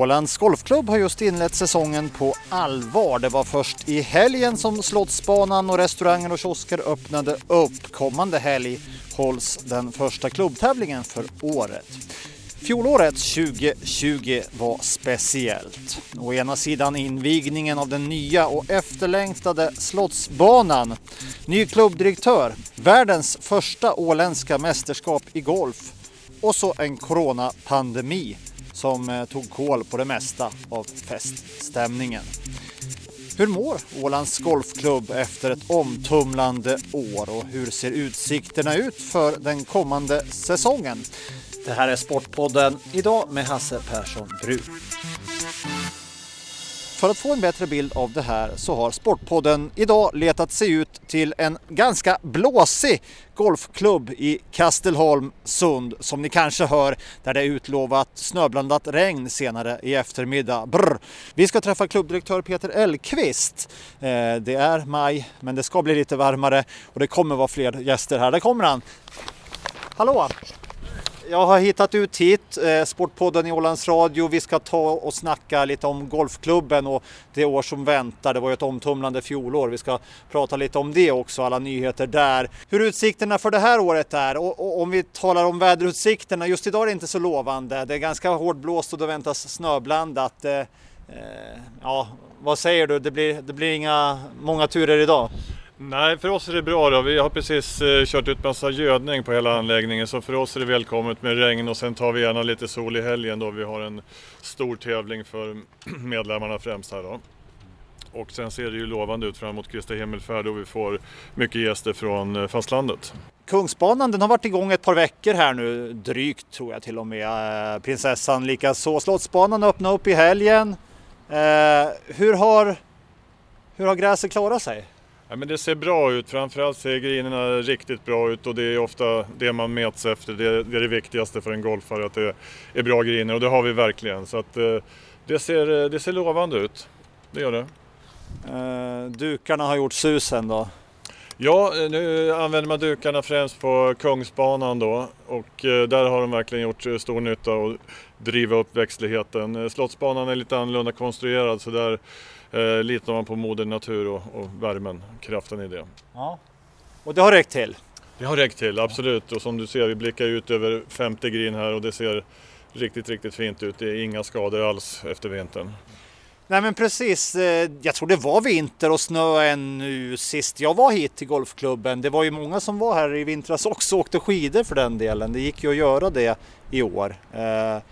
Ålands Golfklubb har just inlett säsongen på allvar. Det var först i helgen som Slottsbanan och restauranger och kiosker öppnade upp. Kommande helg hålls den första klubbtävlingen för året. Fjolåret 2020 var speciellt. Å ena sidan invigningen av den nya och efterlängtade Slottsbanan. Ny klubbdirektör, världens första åländska mästerskap i golf och så en coronapandemi som eh, tog koll på det mesta av feststämningen. Hur mår Ålands Golfklubb efter ett omtumlande år och hur ser utsikterna ut för den kommande säsongen? Det här är Sportpodden idag med Hasse Persson Brun. För att få en bättre bild av det här så har Sportpodden idag letat sig ut till en ganska blåsig golfklubb i Kastelholm Sund som ni kanske hör där det är utlovat snöblandat regn senare i eftermiddag. Brr. Vi ska träffa klubbdirektör Peter Elkvist. Eh, det är maj men det ska bli lite varmare och det kommer vara fler gäster här. Där kommer han! Hallå! Jag har hittat ut hit, eh, Sportpodden i Ålands Radio. Vi ska ta och snacka lite om golfklubben och det år som väntar. Det var ju ett omtumlande fjolår. Vi ska prata lite om det också, alla nyheter där. Hur utsikterna för det här året är och, och om vi talar om väderutsikterna. Just idag är det inte så lovande. Det är ganska hårdblåst och det väntas snöblandat. Eh, eh, ja, vad säger du? Det blir, det blir inga många turer idag? Nej, för oss är det bra då. Vi har precis eh, kört ut massa gödning på hela anläggningen så för oss är det välkommet med regn och sen tar vi gärna lite sol i helgen då vi har en stor tävling för medlemmarna främst här då. Och sen ser det ju lovande ut framåt Kristi himmelfärd och vi får mycket gäster från eh, fastlandet. Kungsbanan den har varit igång ett par veckor här nu, drygt tror jag till och med. Eh, prinsessan likaså. Slottsbanan öppnade upp i helgen. Eh, hur, har, hur har gräset klarat sig? Ja, men det ser bra ut, framförallt ser grinerna riktigt bra ut och det är ofta det man mäts efter. Det, är det viktigaste för en golfare, att det är bra griner och det har vi verkligen. Så att, eh, det, ser, det ser lovande ut, det gör det. Eh, dukarna har gjort susen då? Ja, nu använder man dukarna främst på Kungsbanan då och eh, där har de verkligen gjort stor nytta och driva upp växtligheten. Slottsbanan är lite annorlunda konstruerad så där eh, litar man på moder natur och, och värmen, kraften i det. Ja. Och det har räckt till? Det har räckt till, absolut. Och som du ser, vi blickar ut över 50 green här och det ser riktigt, riktigt fint ut. Det är inga skador alls efter vintern. Nej men precis, eh, jag tror det var vinter och snö ännu sist jag var hit till golfklubben. Det var ju många som var här i vintras också och åkte skidor för den delen. Det gick ju att göra det i år. Eh,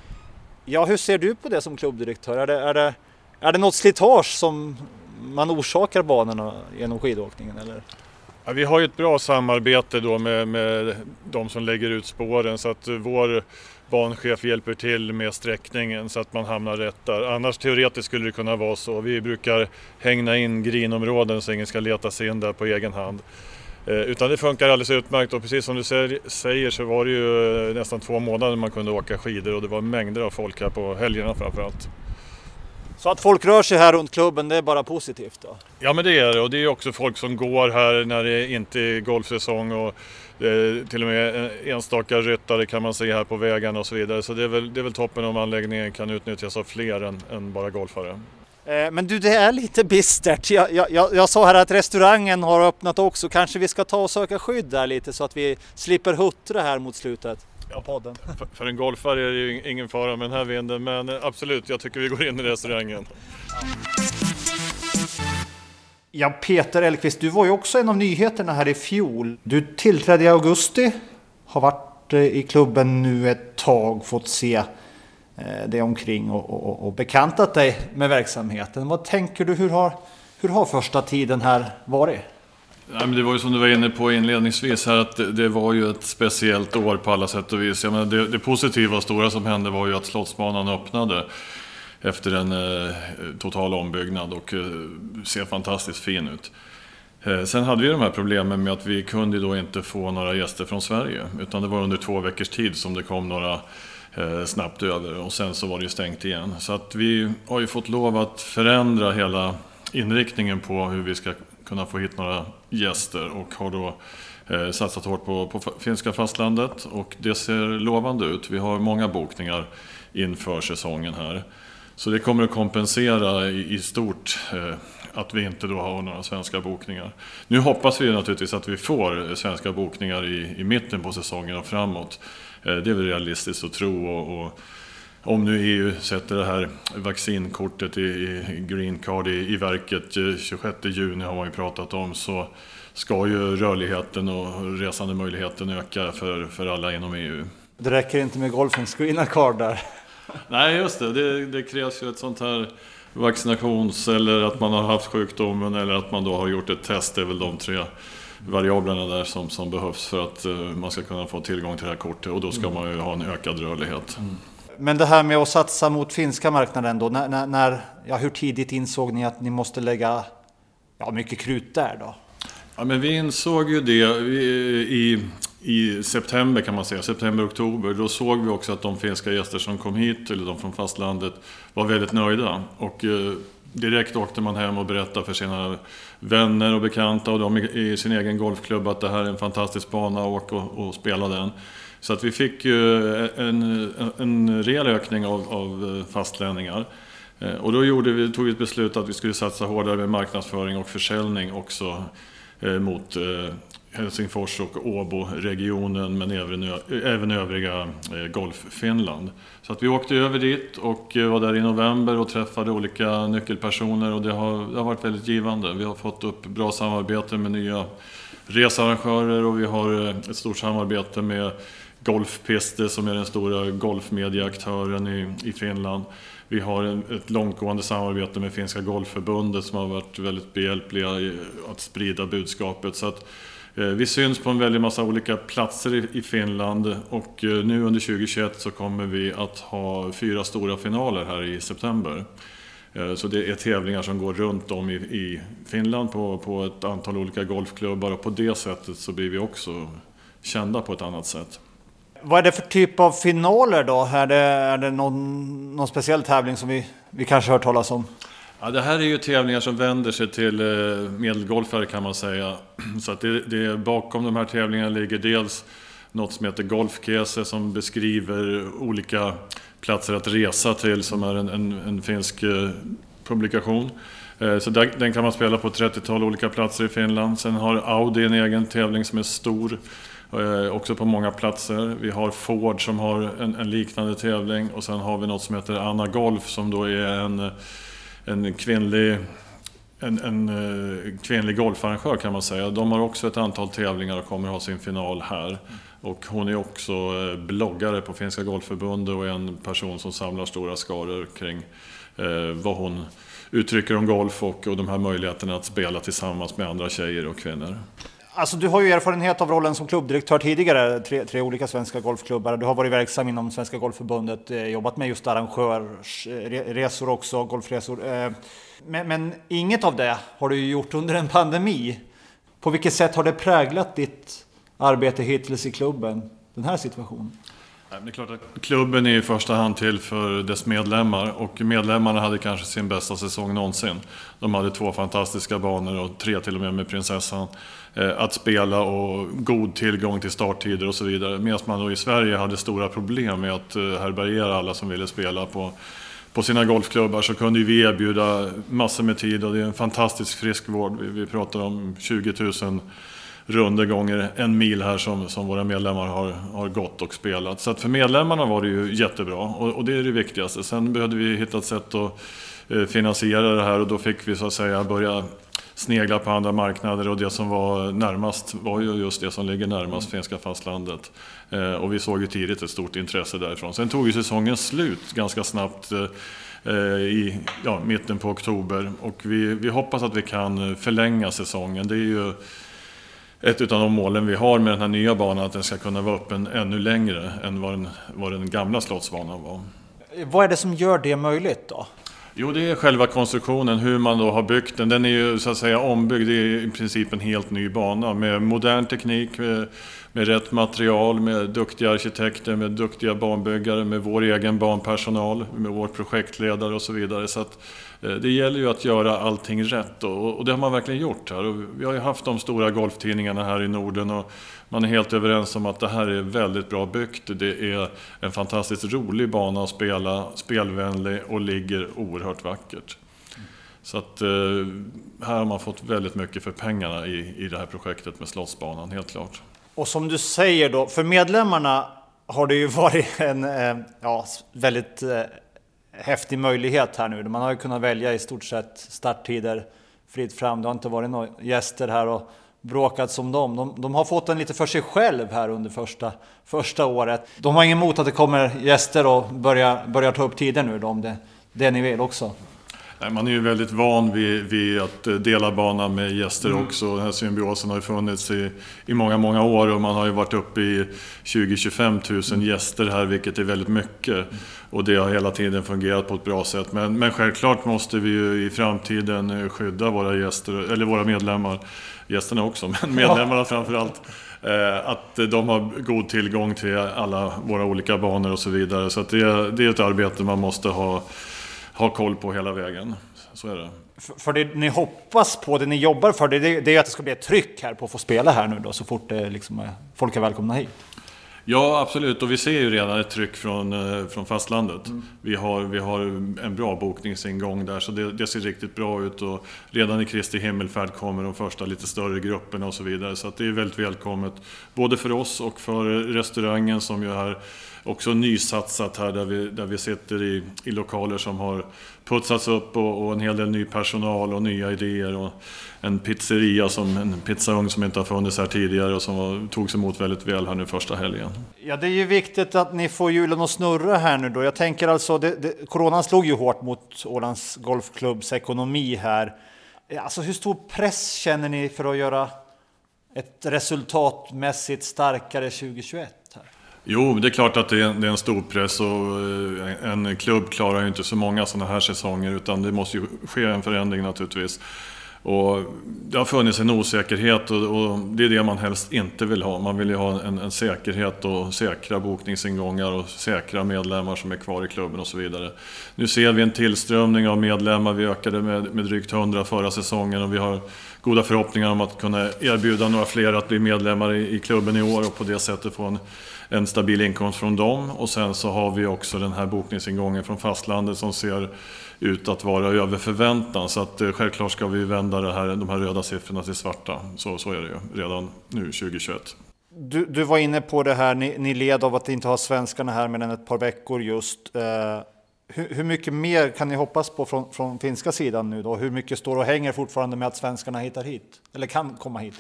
ja, hur ser du på det som klubbdirektör? Är det, är det, är det något slitage som man orsakar banorna genom skidåkningen? Eller? Ja, vi har ju ett bra samarbete då med, med de som lägger ut spåren så att vår banchef hjälper till med sträckningen så att man hamnar rätt där. Annars teoretiskt skulle det kunna vara så. Vi brukar hängna in grinområden så ingen ska leta sig in där på egen hand. Eh, utan det funkar alldeles utmärkt och precis som du säger så var det ju eh, nästan två månader man kunde åka skidor och det var mängder av folk här på helgerna framförallt. Så att folk rör sig här runt klubben, det är bara positivt då? Ja men det är det och det är också folk som går här när det inte är golfsäsong och till och med enstaka ryttare kan man se här på vägarna och så vidare. Så det är väl, det är väl toppen om anläggningen kan utnyttjas av fler än, än bara golfare. Eh, men du, det är lite bistert. Jag, jag, jag sa här att restaurangen har öppnat också. Kanske vi ska ta och söka skydd där lite så att vi slipper huttra här mot slutet av podden. För, för en golfare är det ju ingen fara med den här vinden, men absolut, jag tycker vi går in i restaurangen. Ja, Peter Elkvist, du var ju också en av nyheterna här i fjol. Du tillträdde i augusti, har varit eh, i klubben nu ett tag, fått se eh, det omkring och, och, och bekantat dig med verksamheten. Vad tänker du, hur har, hur har första tiden här varit? Nej, men det var ju som du var inne på inledningsvis här att det, det var ju ett speciellt år på alla sätt och vis. Jag menar, det, det positiva och stora som hände var ju att Slottsbanan öppnade efter en eh, total ombyggnad och eh, ser fantastiskt fin ut. Eh, sen hade vi de här problemen med att vi kunde då inte få några gäster från Sverige utan det var under två veckors tid som det kom några eh, snabbt över och sen så var det ju stängt igen. Så att vi har ju fått lov att förändra hela inriktningen på hur vi ska kunna få hit några gäster och har då eh, satsat hårt på, på finska fastlandet och det ser lovande ut. Vi har många bokningar inför säsongen här. Så det kommer att kompensera i, i stort eh, att vi inte då har några svenska bokningar. Nu hoppas vi naturligtvis att vi får svenska bokningar i, i mitten på säsongen och framåt. Eh, det är väl realistiskt att tro. Och, och, om nu EU sätter det här vaccinkortet i, i Green Card i, i verket 26 eh, juni har man ju pratat om så ska ju rörligheten och resandemöjligheten öka för, för alla inom EU. Det räcker inte med golfens Green Card där? Nej, just det. det. det. krävs ju ett sånt här vaccinations eller att man har haft sjukdomen eller att man då har gjort ett test. Det är väl de tre variablerna där som, som behövs för att uh, man ska kunna få tillgång till det här kortet och då ska mm. man ju ha en ökad rörlighet. Mm. Men det här med att satsa mot finska marknaden då, när, när, ja, hur tidigt insåg ni att ni måste lägga ja, mycket krut där då? Ja, men vi insåg ju det i, i september kan man säga, september-oktober. Då såg vi också att de finska gäster som kom hit, eller de från fastlandet, var väldigt nöjda. Och eh, direkt åkte man hem och berättade för sina vänner och bekanta och de i sin egen golfklubb att det här är en fantastisk bana, åk och, och spela den. Så att vi fick ju eh, en, eh, en rejäl ökning av, av eh, fastlänningar. Och då gjorde vi, tog vi ett beslut att vi skulle satsa hårdare med marknadsföring och försäljning också mot Helsingfors och Åbo-regionen men även, även övriga eh, Golf-Finland. Så att vi åkte över dit och eh, var där i november och träffade olika nyckelpersoner och det har, det har varit väldigt givande. Vi har fått upp bra samarbete med nya researrangörer och vi har eh, ett stort samarbete med Golfpiste som är den stora golfmediaaktören i, i Finland. Vi har en, ett långtgående samarbete med Finska Golfförbundet som har varit väldigt behjälpliga i att sprida budskapet. Så att, Eh, vi syns på en väldig massa olika platser i, Finland och eh, nu under 2021 så kommer vi att ha fyra stora finaler här i september. Eh, så det är tävlingar som går runt om i, i Finland på, på ett antal olika golfklubbar och på det sättet så blir vi också kända på ett annat sätt. Vad är det för typ av finaler då? Är det, är det någon, någon speciell tävling som vi, vi kanske hört talas om? Ja, det här är ju tävlingar som vänder sig till eh, medelgolfare kan man säga. Så att det, det, bakom de här tävlingarna ligger dels något som heter Golfkese som beskriver olika platser att resa till som är en, en, en finsk eh, publikation. Eh, så där, den kan man spela på 30-tal olika platser i Finland. Sen har Audi en egen tävling som är stor också på många platser. Vi har Ford som har en, en, liknande tävling och sen har vi något som heter Anna Golf som då är en, en kvinnlig en, en eh, kvinnlig golfarrangör kan man säga. De har också ett antal tävlingar och kommer ha sin final här. Och hon är också eh, bloggare på Finska Golfförbundet och en person som samlar stora skaror kring eh, vad hon uttrycker om golf och, och de här möjligheterna att spela tillsammans med andra tjejer och kvinnor. Alltså, du har ju erfarenhet av rollen som klubbdirektör tidigare, tre, tre olika svenska golfklubbar. Du har varit verksam inom Svenska Golfförbundet, eh, jobbat med just arrangörsresor också, golfresor. Eh, men, men, inget av det har du gjort under en pandemi. På vilket sätt har det präglat ditt arbete hittills i klubben, den här situationen? Det är klart att klubben är i första hand till för dess medlemmar och medlemmarna hade kanske sin bästa säsong någonsin. De hade två fantastiska banor och tre till och med med prinsessan Eh, att spela och god tillgång till starttider och så vidare. Medan man då i Sverige hade stora problem med att eh, härbärgera alla som ville spela på, på sina golfklubbar så kunde vi erbjuda massor med tid och det är en fantastisk friskvård. Vi, vi pratar om 20 000 runder gånger en mil här som, som våra medlemmar har, har gått och spelat. Så att för medlemmarna var det ju jättebra och, och det är det viktigaste. Sen behövde vi hitta ett sätt att eh, finansiera det här och då fick vi så att säga börja snegla på andra marknader och det som var närmast var ju just det som ligger närmast finska fastlandet. Eh, och vi såg ju tidigt ett stort intresse därifrån. Sen tog ju säsongen slut ganska snabbt eh, i ja, mitten på oktober och vi, vi hoppas att vi kan förlänga säsongen. Det är ju ett av de målen vi har med den här nya banan, att den ska kunna vara öppen ännu längre än vad den, vad den gamla slottsbanan var. Vad är det som gör det möjligt då? Jo, det är själva konstruktionen, hur man då har byggt den. Den är ju så att säga ombyggd, det är i princip en helt ny bana med modern teknik, eh, med, rätt material, med duktiga arkitekter, med duktiga banbyggare, med vår egen banpersonal, med vår projektledare och så vidare. Så att, eh, det gäller ju att göra allting rätt och, och det har man verkligen gjort här. Och vi har ju haft de stora golftidningarna här i Norden och man är helt överens om att det här är väldigt bra byggt. Det är en fantastiskt rolig bana att spela, spelvänlig och ligger oerhört vackert. Så att eh, här har man fått väldigt mycket för pengarna i, i det här projektet med Slottsbanan, helt klart. Och som du säger då, för medlemmarna har det ju varit en eh, ja, väldigt eh, häftig möjlighet här nu. Man har ju kunnat välja i stort sett starttider fritt fram. Det har inte varit några gäster här och bråkat som dem. De, de, har fått den lite för sig själv här under första, första året. De har ingen emot att det kommer gäster och börjar, börjar ta upp tider nu då, om det, det ni vill också. Man är ju väldigt van vid, vid att eh, dela banan med gäster mm. också. Den här symbiosen har ju funnits i, i många, många år och man har ju varit uppe i 20-25 000 gäster här, vilket är väldigt mycket. Och det har hela tiden fungerat på ett bra sätt. Men, men självklart måste vi ju i framtiden eh, skydda våra gäster, eller våra medlemmar. Gästerna också, men medlemmarna framför allt. Eh, att de har god tillgång till alla våra olika banor och så vidare. Så det, det är ett arbete man måste ha ha koll på hela vägen. Så är det. För, för det ni hoppas på, det ni jobbar för, det, det är att det ska bli ett tryck här på att få spela här nu då, så fort det liksom, folk är välkomna hit. Ja, absolut. Och vi ser ju redan ett tryck från, eh, från fastlandet. Mm. Vi, har, vi har en bra bokningsingång där, så det, det, ser riktigt bra ut. Och redan i Kristi himmelfärd kommer de första lite större grupperna och så vidare. Så det är väldigt välkommet, både för oss och för restaurangen som ju är också nysatsat här där vi, där vi sitter i, i lokaler som har putsats upp och, och, en hel del ny personal och nya idéer. Och en pizzeria, som, en pizzaugn som inte har funnits här tidigare och som var, togs emot väldigt väl här nu första helgen. Ja, det är ju viktigt att ni får hjulen att snurra här nu då. Jag tänker alltså, det, det, coronan slog ju hårt mot Ålands Golfklubbs ekonomi här. Eh, alltså hur stor press känner ni för att göra ett resultatmässigt starkare 2021? Jo, det är klart att det är, det är en stor press och eh, en klubb klarar ju inte så många sådana här säsonger utan det måste ju ske en förändring naturligtvis. Och det har funnits en osäkerhet och, och, det är det man helst inte vill ha. Man vill ju ha en, en säkerhet och säkra bokningsingångar och säkra medlemmar som är kvar i klubben och så vidare. Nu ser vi en tillströmning av medlemmar. Vi ökade med, med drygt 100 förra säsongen och vi har goda förhoppningar om att kunna erbjuda några fler att bli medlemmar i, i klubben i år och på det sättet få en en stabil inkomst från dem. Och sen så har vi också den här bokningsingången från fastlandet som ser ut att vara över förväntan. Så att eh, självklart ska vi vända det här, de här röda siffrorna till svarta. Så, så är det ju redan nu 2021. Du, du var inne på det här, ni, ni led av att inte ha svenskarna här mer än ett par veckor just. Eh, hur, hur, mycket mer kan ni hoppas på från, från finska sidan nu då? Hur mycket står och hänger fortfarande med att svenskarna hittar hit? Eller kan komma hit?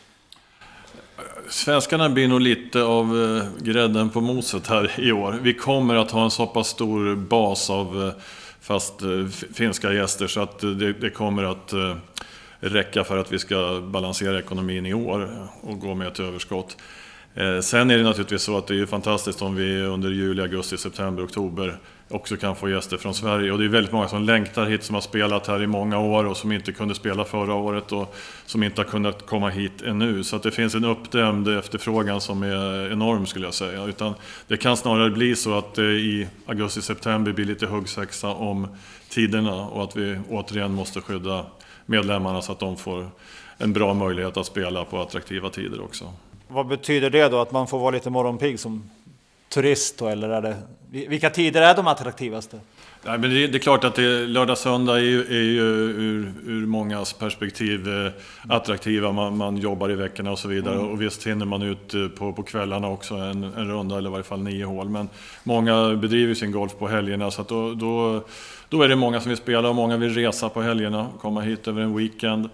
Svenskarna blir nog lite av eh, grädden på moset här i år. Vi kommer att ha en så pass stor bas av eh, fast eh, finska gäster så att det, det kommer att räcka för att vi ska balansera ekonomin i år och gå med ett överskott. Eh, sen är det naturligtvis så att det är fantastiskt om vi under juli, augusti, september, oktober också kan få gäster från Sverige. Och det är väldigt många som längtar hit, som har spelat här i många år och som inte kunde spela förra året och som inte har kunnat komma hit ännu. Så att det finns en uppdämd efterfrågan som är enorm skulle jag säga. Utan det kan snarare bli så att det i augusti-september blir lite huggsexa om tiderna och att vi återigen måste skydda medlemmarna så att de får en bra möjlighet att spela på attraktiva tider också. Vad betyder det då? Att man får vara lite morgonpigg som turist då, eller är det, vilka tider är de attraktivaste? Nej, men det, det är klart att det, lördag söndag är ju, är ju ur, ur mångas perspektiv eh, attraktiva. Man, man, jobbar i veckorna och så vidare. Mm. Och visst hinner man ut eh, på, på kvällarna också en, en runda eller i varje fall nio hål. Men många bedriver sin golf på helgerna så att då, då, då är det många som vill spela och många vill resa på helgerna. Komma hit över en weekend.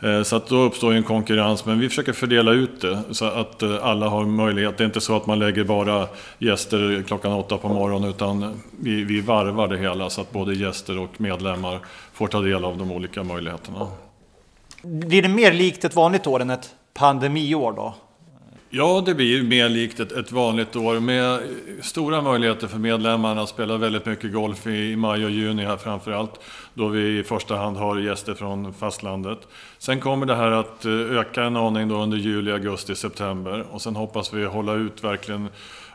Eh, så att då uppstår en konkurrens, men vi försöker fördela ut det så att eh, alla har möjlighet. Det är inte så att man lägger bara gäster klockan åtta på morgonen utan vi, vi varvar det hela så att både gäster och medlemmar får ta del av de olika möjligheterna. Blir det mer likt ett vanligt år än ett pandemiår då? Ja, det blir mer likt ett, ett, vanligt år med stora möjligheter för medlemmarna att spela väldigt mycket golf i, maj och juni här framförallt. Då vi i första hand har gäster från fastlandet. Sen kommer det här att eh, öka en aning då under juli, augusti, september. Och sen hoppas vi hålla ut verkligen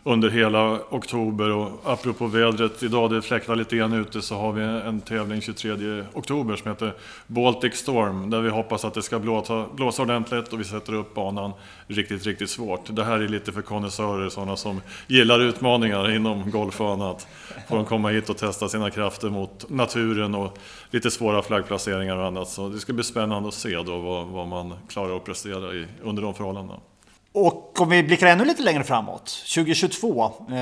under hela oktober. Och apropå vädret, idag det fläktar lite grann ute så har vi en tävling 23 oktober som heter Baltic Storm. Där vi hoppas att det ska blåsa, blåsa ordentligt och vi sätter upp banan riktigt, riktigt svårt. Det här är lite för konnässörer, sådana som gillar utmaningar inom golf och annat. Får de komma hit och testa sina krafter mot naturen och lite svåra flaggplaceringar och annat. Så det ska bli spännande att se då vad, vad man klarar att prestera i, under de förhållandena. Och om vi blickar ännu lite längre framåt, 2022. Eh,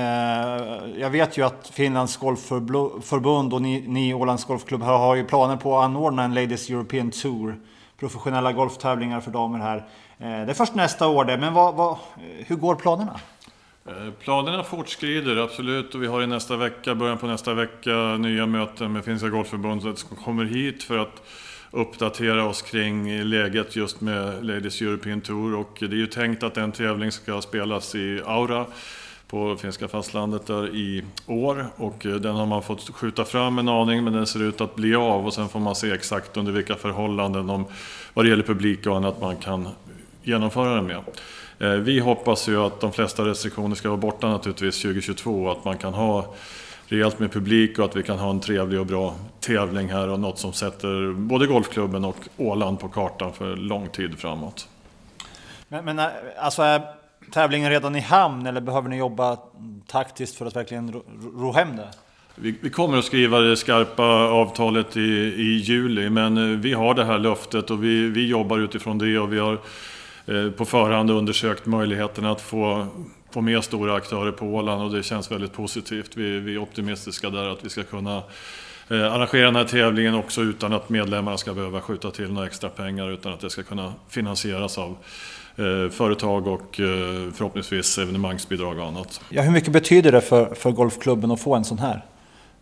jag vet ju att Finlands golfförbund och ni, ni Ålands Golfklubb har ju planer på att anordna en Ladies European Tour. Professionella golftävlingar för damer här. Eh, det är först nästa år det, men vad, vad, eh, hur går planerna? Eh, planerna fortskrider absolut och vi har i nästa vecka, början på nästa vecka, nya möten med Finska Golfförbundet som kommer hit för att uppdatera oss kring läget just med Ladies European Tour. Och det är ju tänkt att en tävling ska spelas i Aura på finska fastlandet där i år. Och eh, den har man fått skjuta fram en aning men den ser ut att bli av. Och sen får man se exakt under vilka förhållanden om vad det gäller publik och annat man kan genomföra den med. Eh, vi hoppas ju att de flesta restriktioner ska vara borta naturligtvis 2022 och att man kan ha rejält med publik och att vi kan ha en trevlig och bra tävling här och något som sätter både golfklubben och Åland på kartan för lång tid framåt. Men, men alltså är tävlingen redan i hamn eller behöver ni jobba taktiskt för att verkligen ro, ro hem det? Vi, vi, kommer att skriva det skarpa avtalet i, i juli men eh, vi har det här löftet och vi, vi jobbar utifrån det och vi har eh, på förhand undersökt möjligheterna att få få med stora aktörer på Åland och det känns väldigt positivt. Vi, vi är optimistiska där att vi ska kunna eh, arrangera den här tävlingen också utan att medlemmarna ska behöva skjuta till några extra pengar utan att det ska kunna finansieras av eh, företag och eh, förhoppningsvis evenemangsbidrag och annat. Ja, hur mycket betyder det för, för golfklubben att få en sån här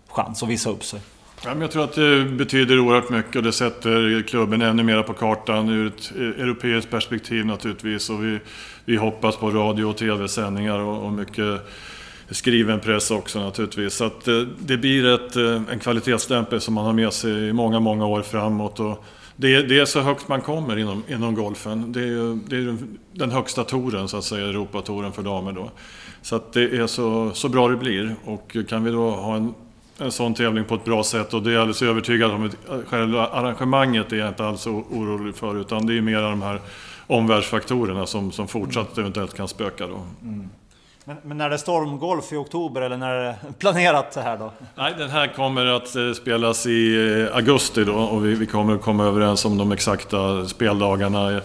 chans att visa upp sig? Ja, men jag tror att det betyder oerhört mycket och det sätter klubben ännu mer på kartan ur ett eh, europeiskt perspektiv naturligtvis. Och vi, vi hoppas på radio och tv-sändningar och, och mycket skriven press också naturligtvis. Så att eh, det blir ett, eh, en kvalitetsstämpel som man har med sig i många, många år framåt. Och det, det är så högt man kommer inom, inom golfen. Det är, det är den högsta touren, så att säga, Europatouren för damer då. Så att det är så, så bra det blir. Och kan vi då ha en en sån tävling på ett bra sätt och det är jag alldeles övertygad om. Själva arrangemanget är jag inte alls orolig för utan det är mer de här omvärldsfaktorerna som, som fortsatt eventuellt kan spöka då. Mm. Men, men när det är stormgolf i oktober eller när är det planerat det här då? Nej, den här kommer att eh, spelas i eh, augusti då och vi, vi kommer att komma överens om de exakta speldagarna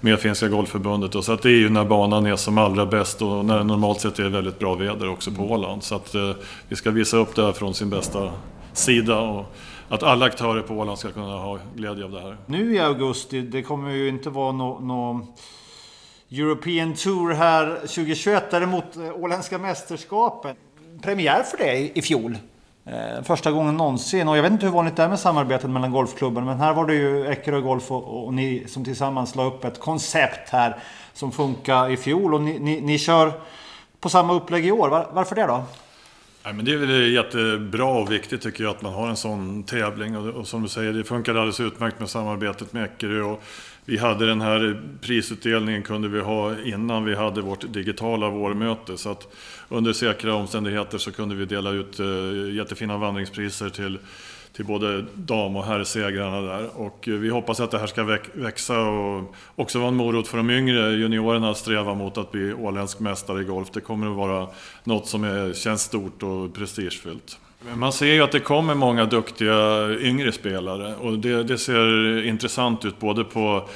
med Finska Golfförbundet. Och så att det är ju när banan är som allra bäst och när det normalt sett är väldigt bra väder också på Åland. Så att eh, vi ska visa upp det här från sin bästa sida. Och, att alla aktörer på Åland ska kunna ha glädje av det här. Nu i augusti, det kommer ju inte vara något no European Tour här 2021, däremot eh, Åländska mästerskapen. Premiär för det i fjol. Eh, första gången någonsin. Och jag vet inte hur vanligt det är med samarbetet mellan golfklubben. Men här var det ju Eckerö Golf och, och, ni som tillsammans la upp ett koncept här som funkar i fjol. Och ni, ni, ni kör på samma upplägg i år. Var, varför det då? Nej, men det är väl eh, jättebra och viktigt tycker jag att man har en sån tävling. Och, och som du säger, det funkade alldeles utmärkt med samarbetet med Eckerö. Och vi hade den här prisutdelningen kunde vi ha innan vi hade vårt digitala vårmöte. Så att under säkra omständigheter så kunde vi dela ut eh, jättefina vandringspriser till, till både dam och herrsegrarna där. Och eh, vi hoppas att det här ska växa och också vara en morot för de yngre juniorerna att sträva mot att bli åländsk mästare i golf. Det kommer att vara något som är, känns stort och prestigefyllt. Man ser ju att det kommer många duktiga yngre spelare och det, det ser intressant ut både på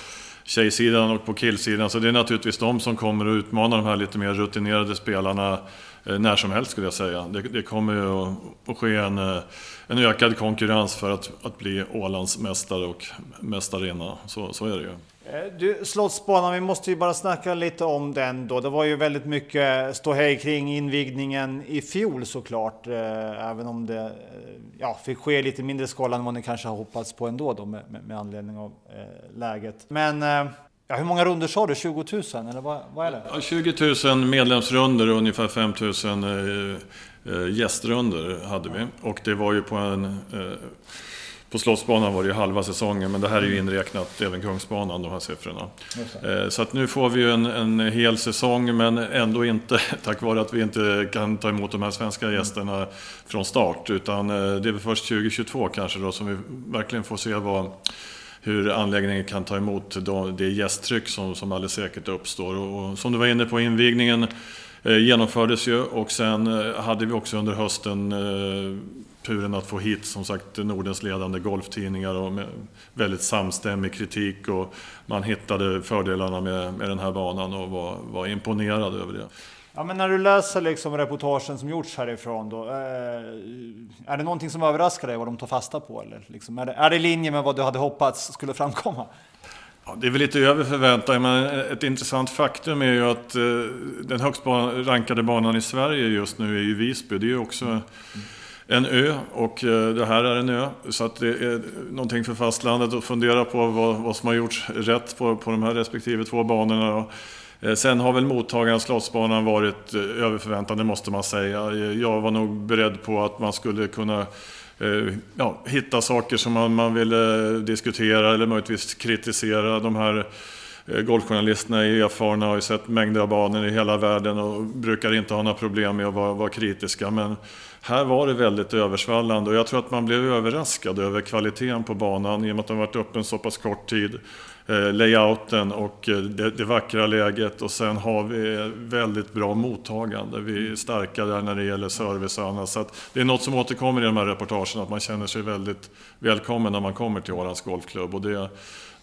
tjejsidan och på killsidan. Så det är naturligtvis de som kommer att utmana de här lite mer rutinerade spelarna eh, när som helst skulle jag säga. Det, det kommer ju att, ske en, eh, en ökad konkurrens för att, att bli Ålands mästare och mästarinna. Så, så är det ju. Eh, du, Slottsbanan, vi måste ju bara snacka lite om den då. Det var ju väldigt mycket ståhej kring invigningen i fjol såklart. Eh, även om det eh, ja, fick ske i lite mindre skala än vad ni kanske har hoppats på ändå då med, med, med anledning av eh, läget. Men eh, Ja, hur många runder sa du? 20 000 eller vad, vad är det? Ja, 20 000 medlemsrunder och ungefär 5 000 eh, gästrunder hade vi. Och det var ju på en... Eh, på Slottsbanan var det ju halva säsongen, men det här är ju inräknat även Kungsbanan, de här siffrorna. Eh, så att nu får vi ju en, en hel säsong, men ändå inte tack vare att vi inte kan ta emot de här svenska gästerna från start. Utan eh, det är väl först 2022 kanske då som vi verkligen får se vad hur anläggningen kan ta emot det gästtryck som, som alldeles säkert uppstår. Och som du var inne på, invigningen eh, genomfördes ju och sen hade vi också under hösten turen att få hit som sagt Nordens ledande golftidningar och med väldigt samstämmig kritik och man hittade fördelarna med, med den här banan och var, var imponerad över det. Ja, men när du läser liksom reportagen som gjorts härifrån då, eh, är det någonting som överraskar dig vad de tar fasta på? Eller liksom, är, det, är det i linje med vad du hade hoppats skulle framkomma? Ja, det är väl lite över förväntan, men ett intressant faktum är ju att eh, den högst rankade banan i Sverige just nu är ju Visby. Det är ju också mm en ö och eh, det här är en ö. Så att det är någonting för fastlandet att fundera på vad, vad som har gjorts rätt på, på de här respektive två banorna. Eh, sen har väl mottagaren Slottsbanan varit eh, över förväntan, det måste man säga. Jag var nog beredd på att man skulle kunna ja, hitta saker som man, man ville diskutera eller möjligtvis kritisera. De här golfjournalisterna är erfarna och har sett mängder av banor i hela världen och brukar inte ha några problem med att vara, vara kritiska. Men här var det väldigt översvallande och jag tror att man blev överraskad över kvaliteten på banan i och med att den varit öppen så pass kort tid. Eh, layouten och eh, det, det, vackra läget och sen har vi eh, väldigt bra mottagande. Vi är starka där när det gäller service och annat. Så det är något som återkommer i de här reportagen, att man känner sig väldigt välkommen när man kommer till Ålands Golfklubb. Och det,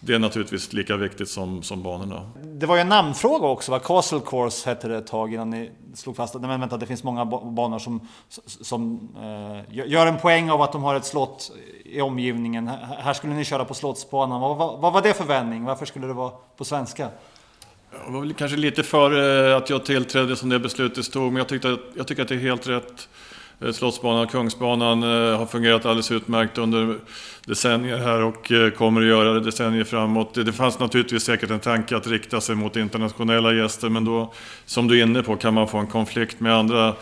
det är naturligtvis lika viktigt som, som banorna. Det var ju en namnfråga också, va? Castle Course hette det ett tag innan ni slog fast att men vänta, det finns många banor som, som eh, gör en poäng av att de har ett slott i omgivningen. Här skulle ni köra på Slottsbanan. Vad, vad, vad var det för vändning? Varför skulle det vara på svenska? Det var väl kanske lite före eh, att jag tillträdde som det beslutet stod, men jag, tyckte jag tycker att det är helt rätt. Eh, Slottsbanan och Kungsbanan eh, har fungerat alldeles utmärkt under decennier här och eh, kommer att göra det decennier framåt. Det fanns naturligtvis säkert en tanke att rikta sig mot internationella gäster men då, som du är inne på, kan man få en konflikt med andra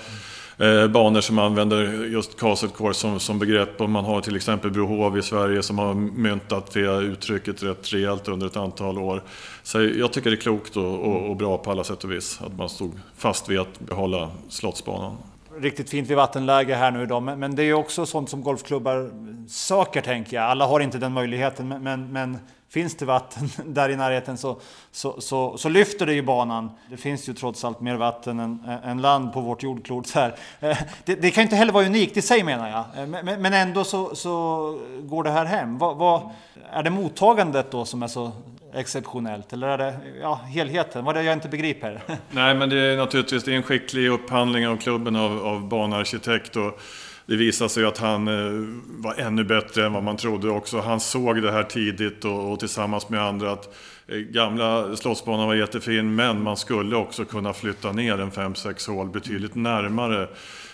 banor som använder just Castle Course som, som begrepp. Och man har till exempel Brohov i Sverige som har myntat det uttrycket rätt rejält under ett antal år. Så jag tycker det är klokt och, och, och bra på alla sätt och vis att man stod fast vid att behålla Slottsbanan riktigt fint vid vattenläge här nu idag. Men, men det är också sånt som golfklubbar söker, tänker jag. Alla har inte den möjligheten, men, men, men finns det vatten där i närheten så, så, så, så, lyfter det ju banan. Det finns ju trots allt mer vatten än, än land på vårt jordklot. Här. Eh, det, det, kan inte heller vara unikt i sig menar jag, eh, men, men ändå så, så, går det här hem. Vad, vad, är det mottagandet då som är så exceptionellt? Eller är det ja, helheten? Vad är det jag inte begriper? Nej, men det är naturligtvis det är en skicklig upphandling av klubben av, av banarkitekt. Och det visade sig att han eh, var ännu bättre än vad man trodde också. Han såg det här tidigt och, och tillsammans med andra att eh, gamla Slottsbanan var jättefin, men man skulle också kunna flytta ner en 5-6 hål betydligt närmare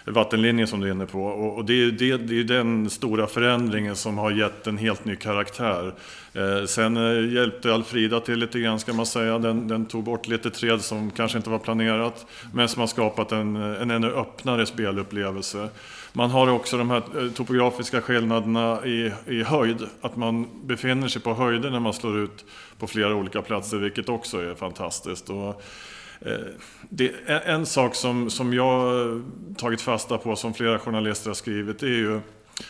vattenlinjen som du är inne på. Och det är, det, det är den stora förändringen som har gett en helt ny karaktär. Eh, sen eh, hjälpte Alfrida till lite grann ska man säga. Den, den, tog bort lite träd som kanske inte var planerat. Men som har skapat en, en ännu öppnare spelupplevelse. Man har också de här eh, topografiska skillnaderna i, i höjd. Att man befinner sig på höjder när man slår ut på flera olika platser, vilket också är fantastiskt. Och Eh, det, en sak som, som jag tagit fasta på, som flera journalister har skrivit, är ju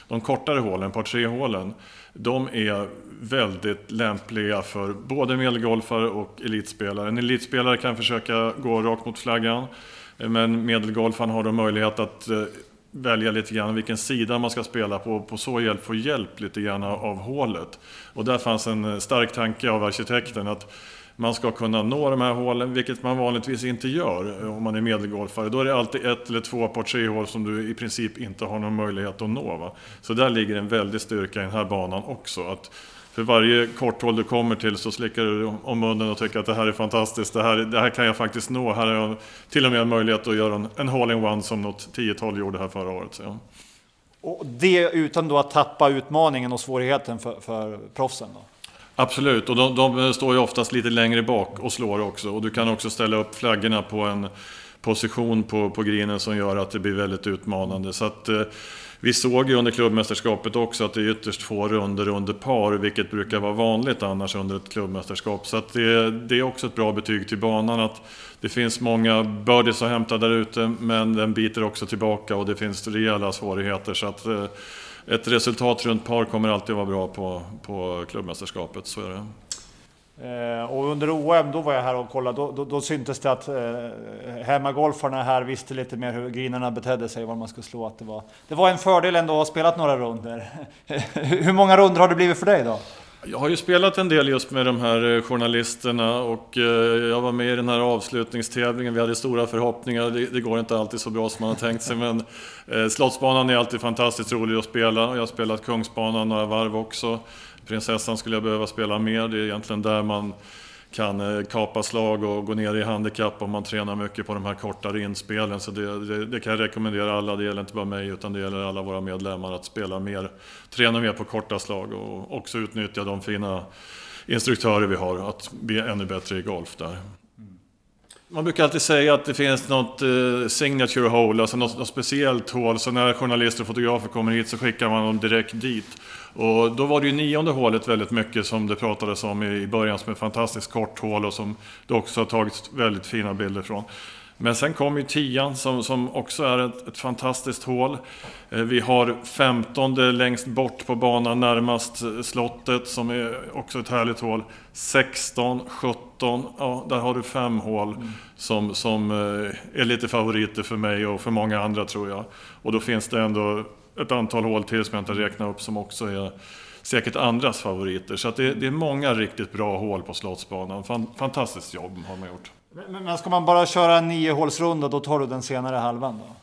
de kortare hålen, par tre hålen. De är väldigt lämpliga för både medelgolfare och elitspelare. En elitspelare kan försöka gå rakt mot flaggan, men medelgolfaren har då möjlighet att eh, välja lite grann vilken sida man ska spela på och på så hjälp få hjälp lite grann av hålet. Och där fanns en eh, stark tanke av arkitekten att man ska kunna nå de här hålen, vilket man vanligtvis inte gör eh, om man är medelgolfare. Då är det alltid ett eller två par tre hål som du i princip inte har någon möjlighet att nå. Va? Så där ligger en väldig styrka i den här banan också. Att för varje korthål du kommer till så slickar du om munnen och tycker att det här är fantastiskt, det här, det här kan jag faktiskt nå. Här har jag till och med en möjlighet att göra en, en hole-in-one som något tiotal gjorde här förra året. Så. Och det utan då att tappa utmaningen och svårigheten för, för proffsen? Då. Absolut, och de, de, står ju oftast lite längre bak och slår också. Och du kan också ställa upp flaggorna på en position på, på grinen som gör att det blir väldigt utmanande. Så att, eh, vi såg ju under klubbmästerskapet också att det är ytterst få runder under par, vilket brukar vara vanligt annars under ett klubbmästerskap. Så att det, det är också ett bra betyg till banan att det finns många birdies att hämta där ute, men den biter också tillbaka och det finns rejäla svårigheter. Så att eh, ett resultat runt par kommer alltid vara bra på, på klubbmästerskapet, så är det. Eh, och under OM, då var jag här och kollade, då, då, då syntes det att eh, hemmagolfarna här visste lite mer hur greenerna betedde sig, var man skulle slå. Att det, var, det var en fördel ändå att ha spelat några runder. hur många runder har det blivit för dig då? Jag har ju spelat en del just med de här eh, journalisterna och eh, jag var med i den här avslutningstävlingen. Vi hade stora förhoppningar. Det, går inte alltid så bra som man har tänkt sig men eh, Slottsbanan är alltid fantastiskt rolig att spela. Jag har spelat Kungsbanan några varv också. Prinsessan skulle jag behöva spela mer. Det är egentligen där man kan eh, kapa slag och gå ner i handikapp om man tränar mycket på de här kortare inspelen. Så det, det, det, kan jag rekommendera alla, det gäller inte bara mig utan det gäller alla våra medlemmar att spela mer, träna mer på korta slag och också utnyttja de fina instruktörer vi har att bli ännu bättre i golf där. Man brukar alltid säga att det finns något eh, signature hole, alltså något, något, speciellt hål. Så när journalister och fotografer kommer hit så skickar man dem direkt dit. Och då var det ju nionde hålet väldigt mycket som det pratades om i början som ett fantastiskt kort hål och som det också har tagits väldigt fina bilder från. Men sen kom ju tian som, som också är ett, ett fantastiskt hål. Eh, vi har femtonde längst bort på banan närmast eh, slottet som är också ett härligt hål. 16, 17, ja där har du fem hål mm. som, som eh, är lite favoriter för mig och för många andra tror jag. Och då finns det ändå ett antal hål till som jag inte räknar upp som också är säkert andras favoriter. Så det, det, är många riktigt bra hål på Slottsbanan. Fantastiskt jobb har man gjort. Men, men ska man bara köra en niohålsrunda då tar du den senare halvan då?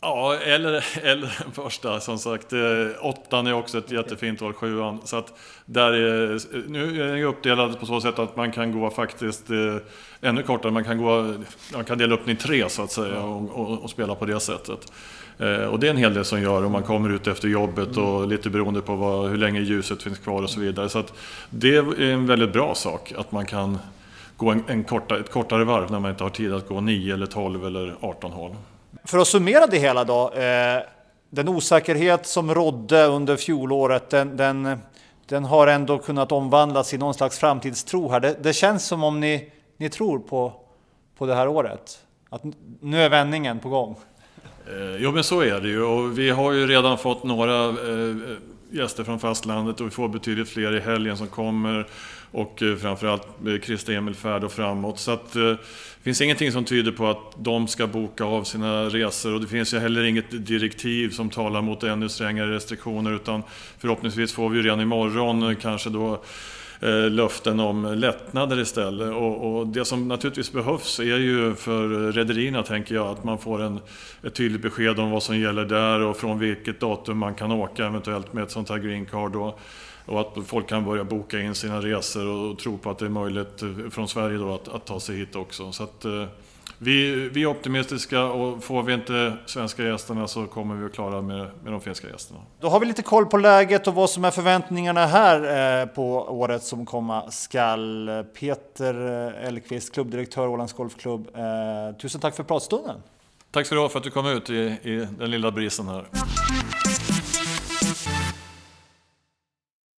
Ja, eller, eller den första som sagt. Eh, åttan är också ett jättefint hål, sjuan. Så att där är, nu är den uppdelad på så sätt att man kan gå faktiskt eh, ännu kortare. Man kan, gå, man kan dela upp den i tre så att säga och, och, och spela på det sättet. Eh, och det är en hel del som gör om man kommer ut efter jobbet och lite beroende på vad, hur länge ljuset finns kvar och så vidare. Så att det är en väldigt bra sak att man kan gå en, en korta, ett kortare varv när man inte har tid att gå 9 eller 12 eller 18 hål. För att summera det hela då. Eh, den osäkerhet som rådde under fjolåret, den, den, den, har ändå kunnat omvandlas i någon slags framtidstro här. Det, det känns som om ni, ni tror på, på det här året. Att nu är vändningen på gång. Eh, jo men så är det ju och vi har ju redan fått några eh, gäster från fastlandet och vi får betydligt fler i helgen som kommer. Och eh, framförallt eh, Krista Emilfärd och framåt. Så att, det finns ingenting som tyder på att de ska boka av sina resor och det finns ju heller inget direktiv som talar mot ännu strängare restriktioner utan förhoppningsvis får vi redan imorgon kanske då löften om lättnader istället. Och, och, det som naturligtvis behövs är ju för rederierna, tänker jag, att man får en, ett tydligt besked om vad som gäller där och från vilket datum man kan åka eventuellt med ett sånt här green card. Då. Och att folk kan börja boka in sina resor och tro på att det är möjligt från Sverige då att, att ta sig hit också. Så att, eh, vi, vi är optimistiska och får vi inte svenska gästerna så kommer vi att klara med, med de finska gästerna. Då har vi lite koll på läget och vad som är förväntningarna här eh, på året som komma skall. Peter Elkvist, klubbdirektör Ålands Golfklubb. Eh, tusen tack för pratstunden. Tack ska du ha för att du kom ut i, i den lilla brisen här.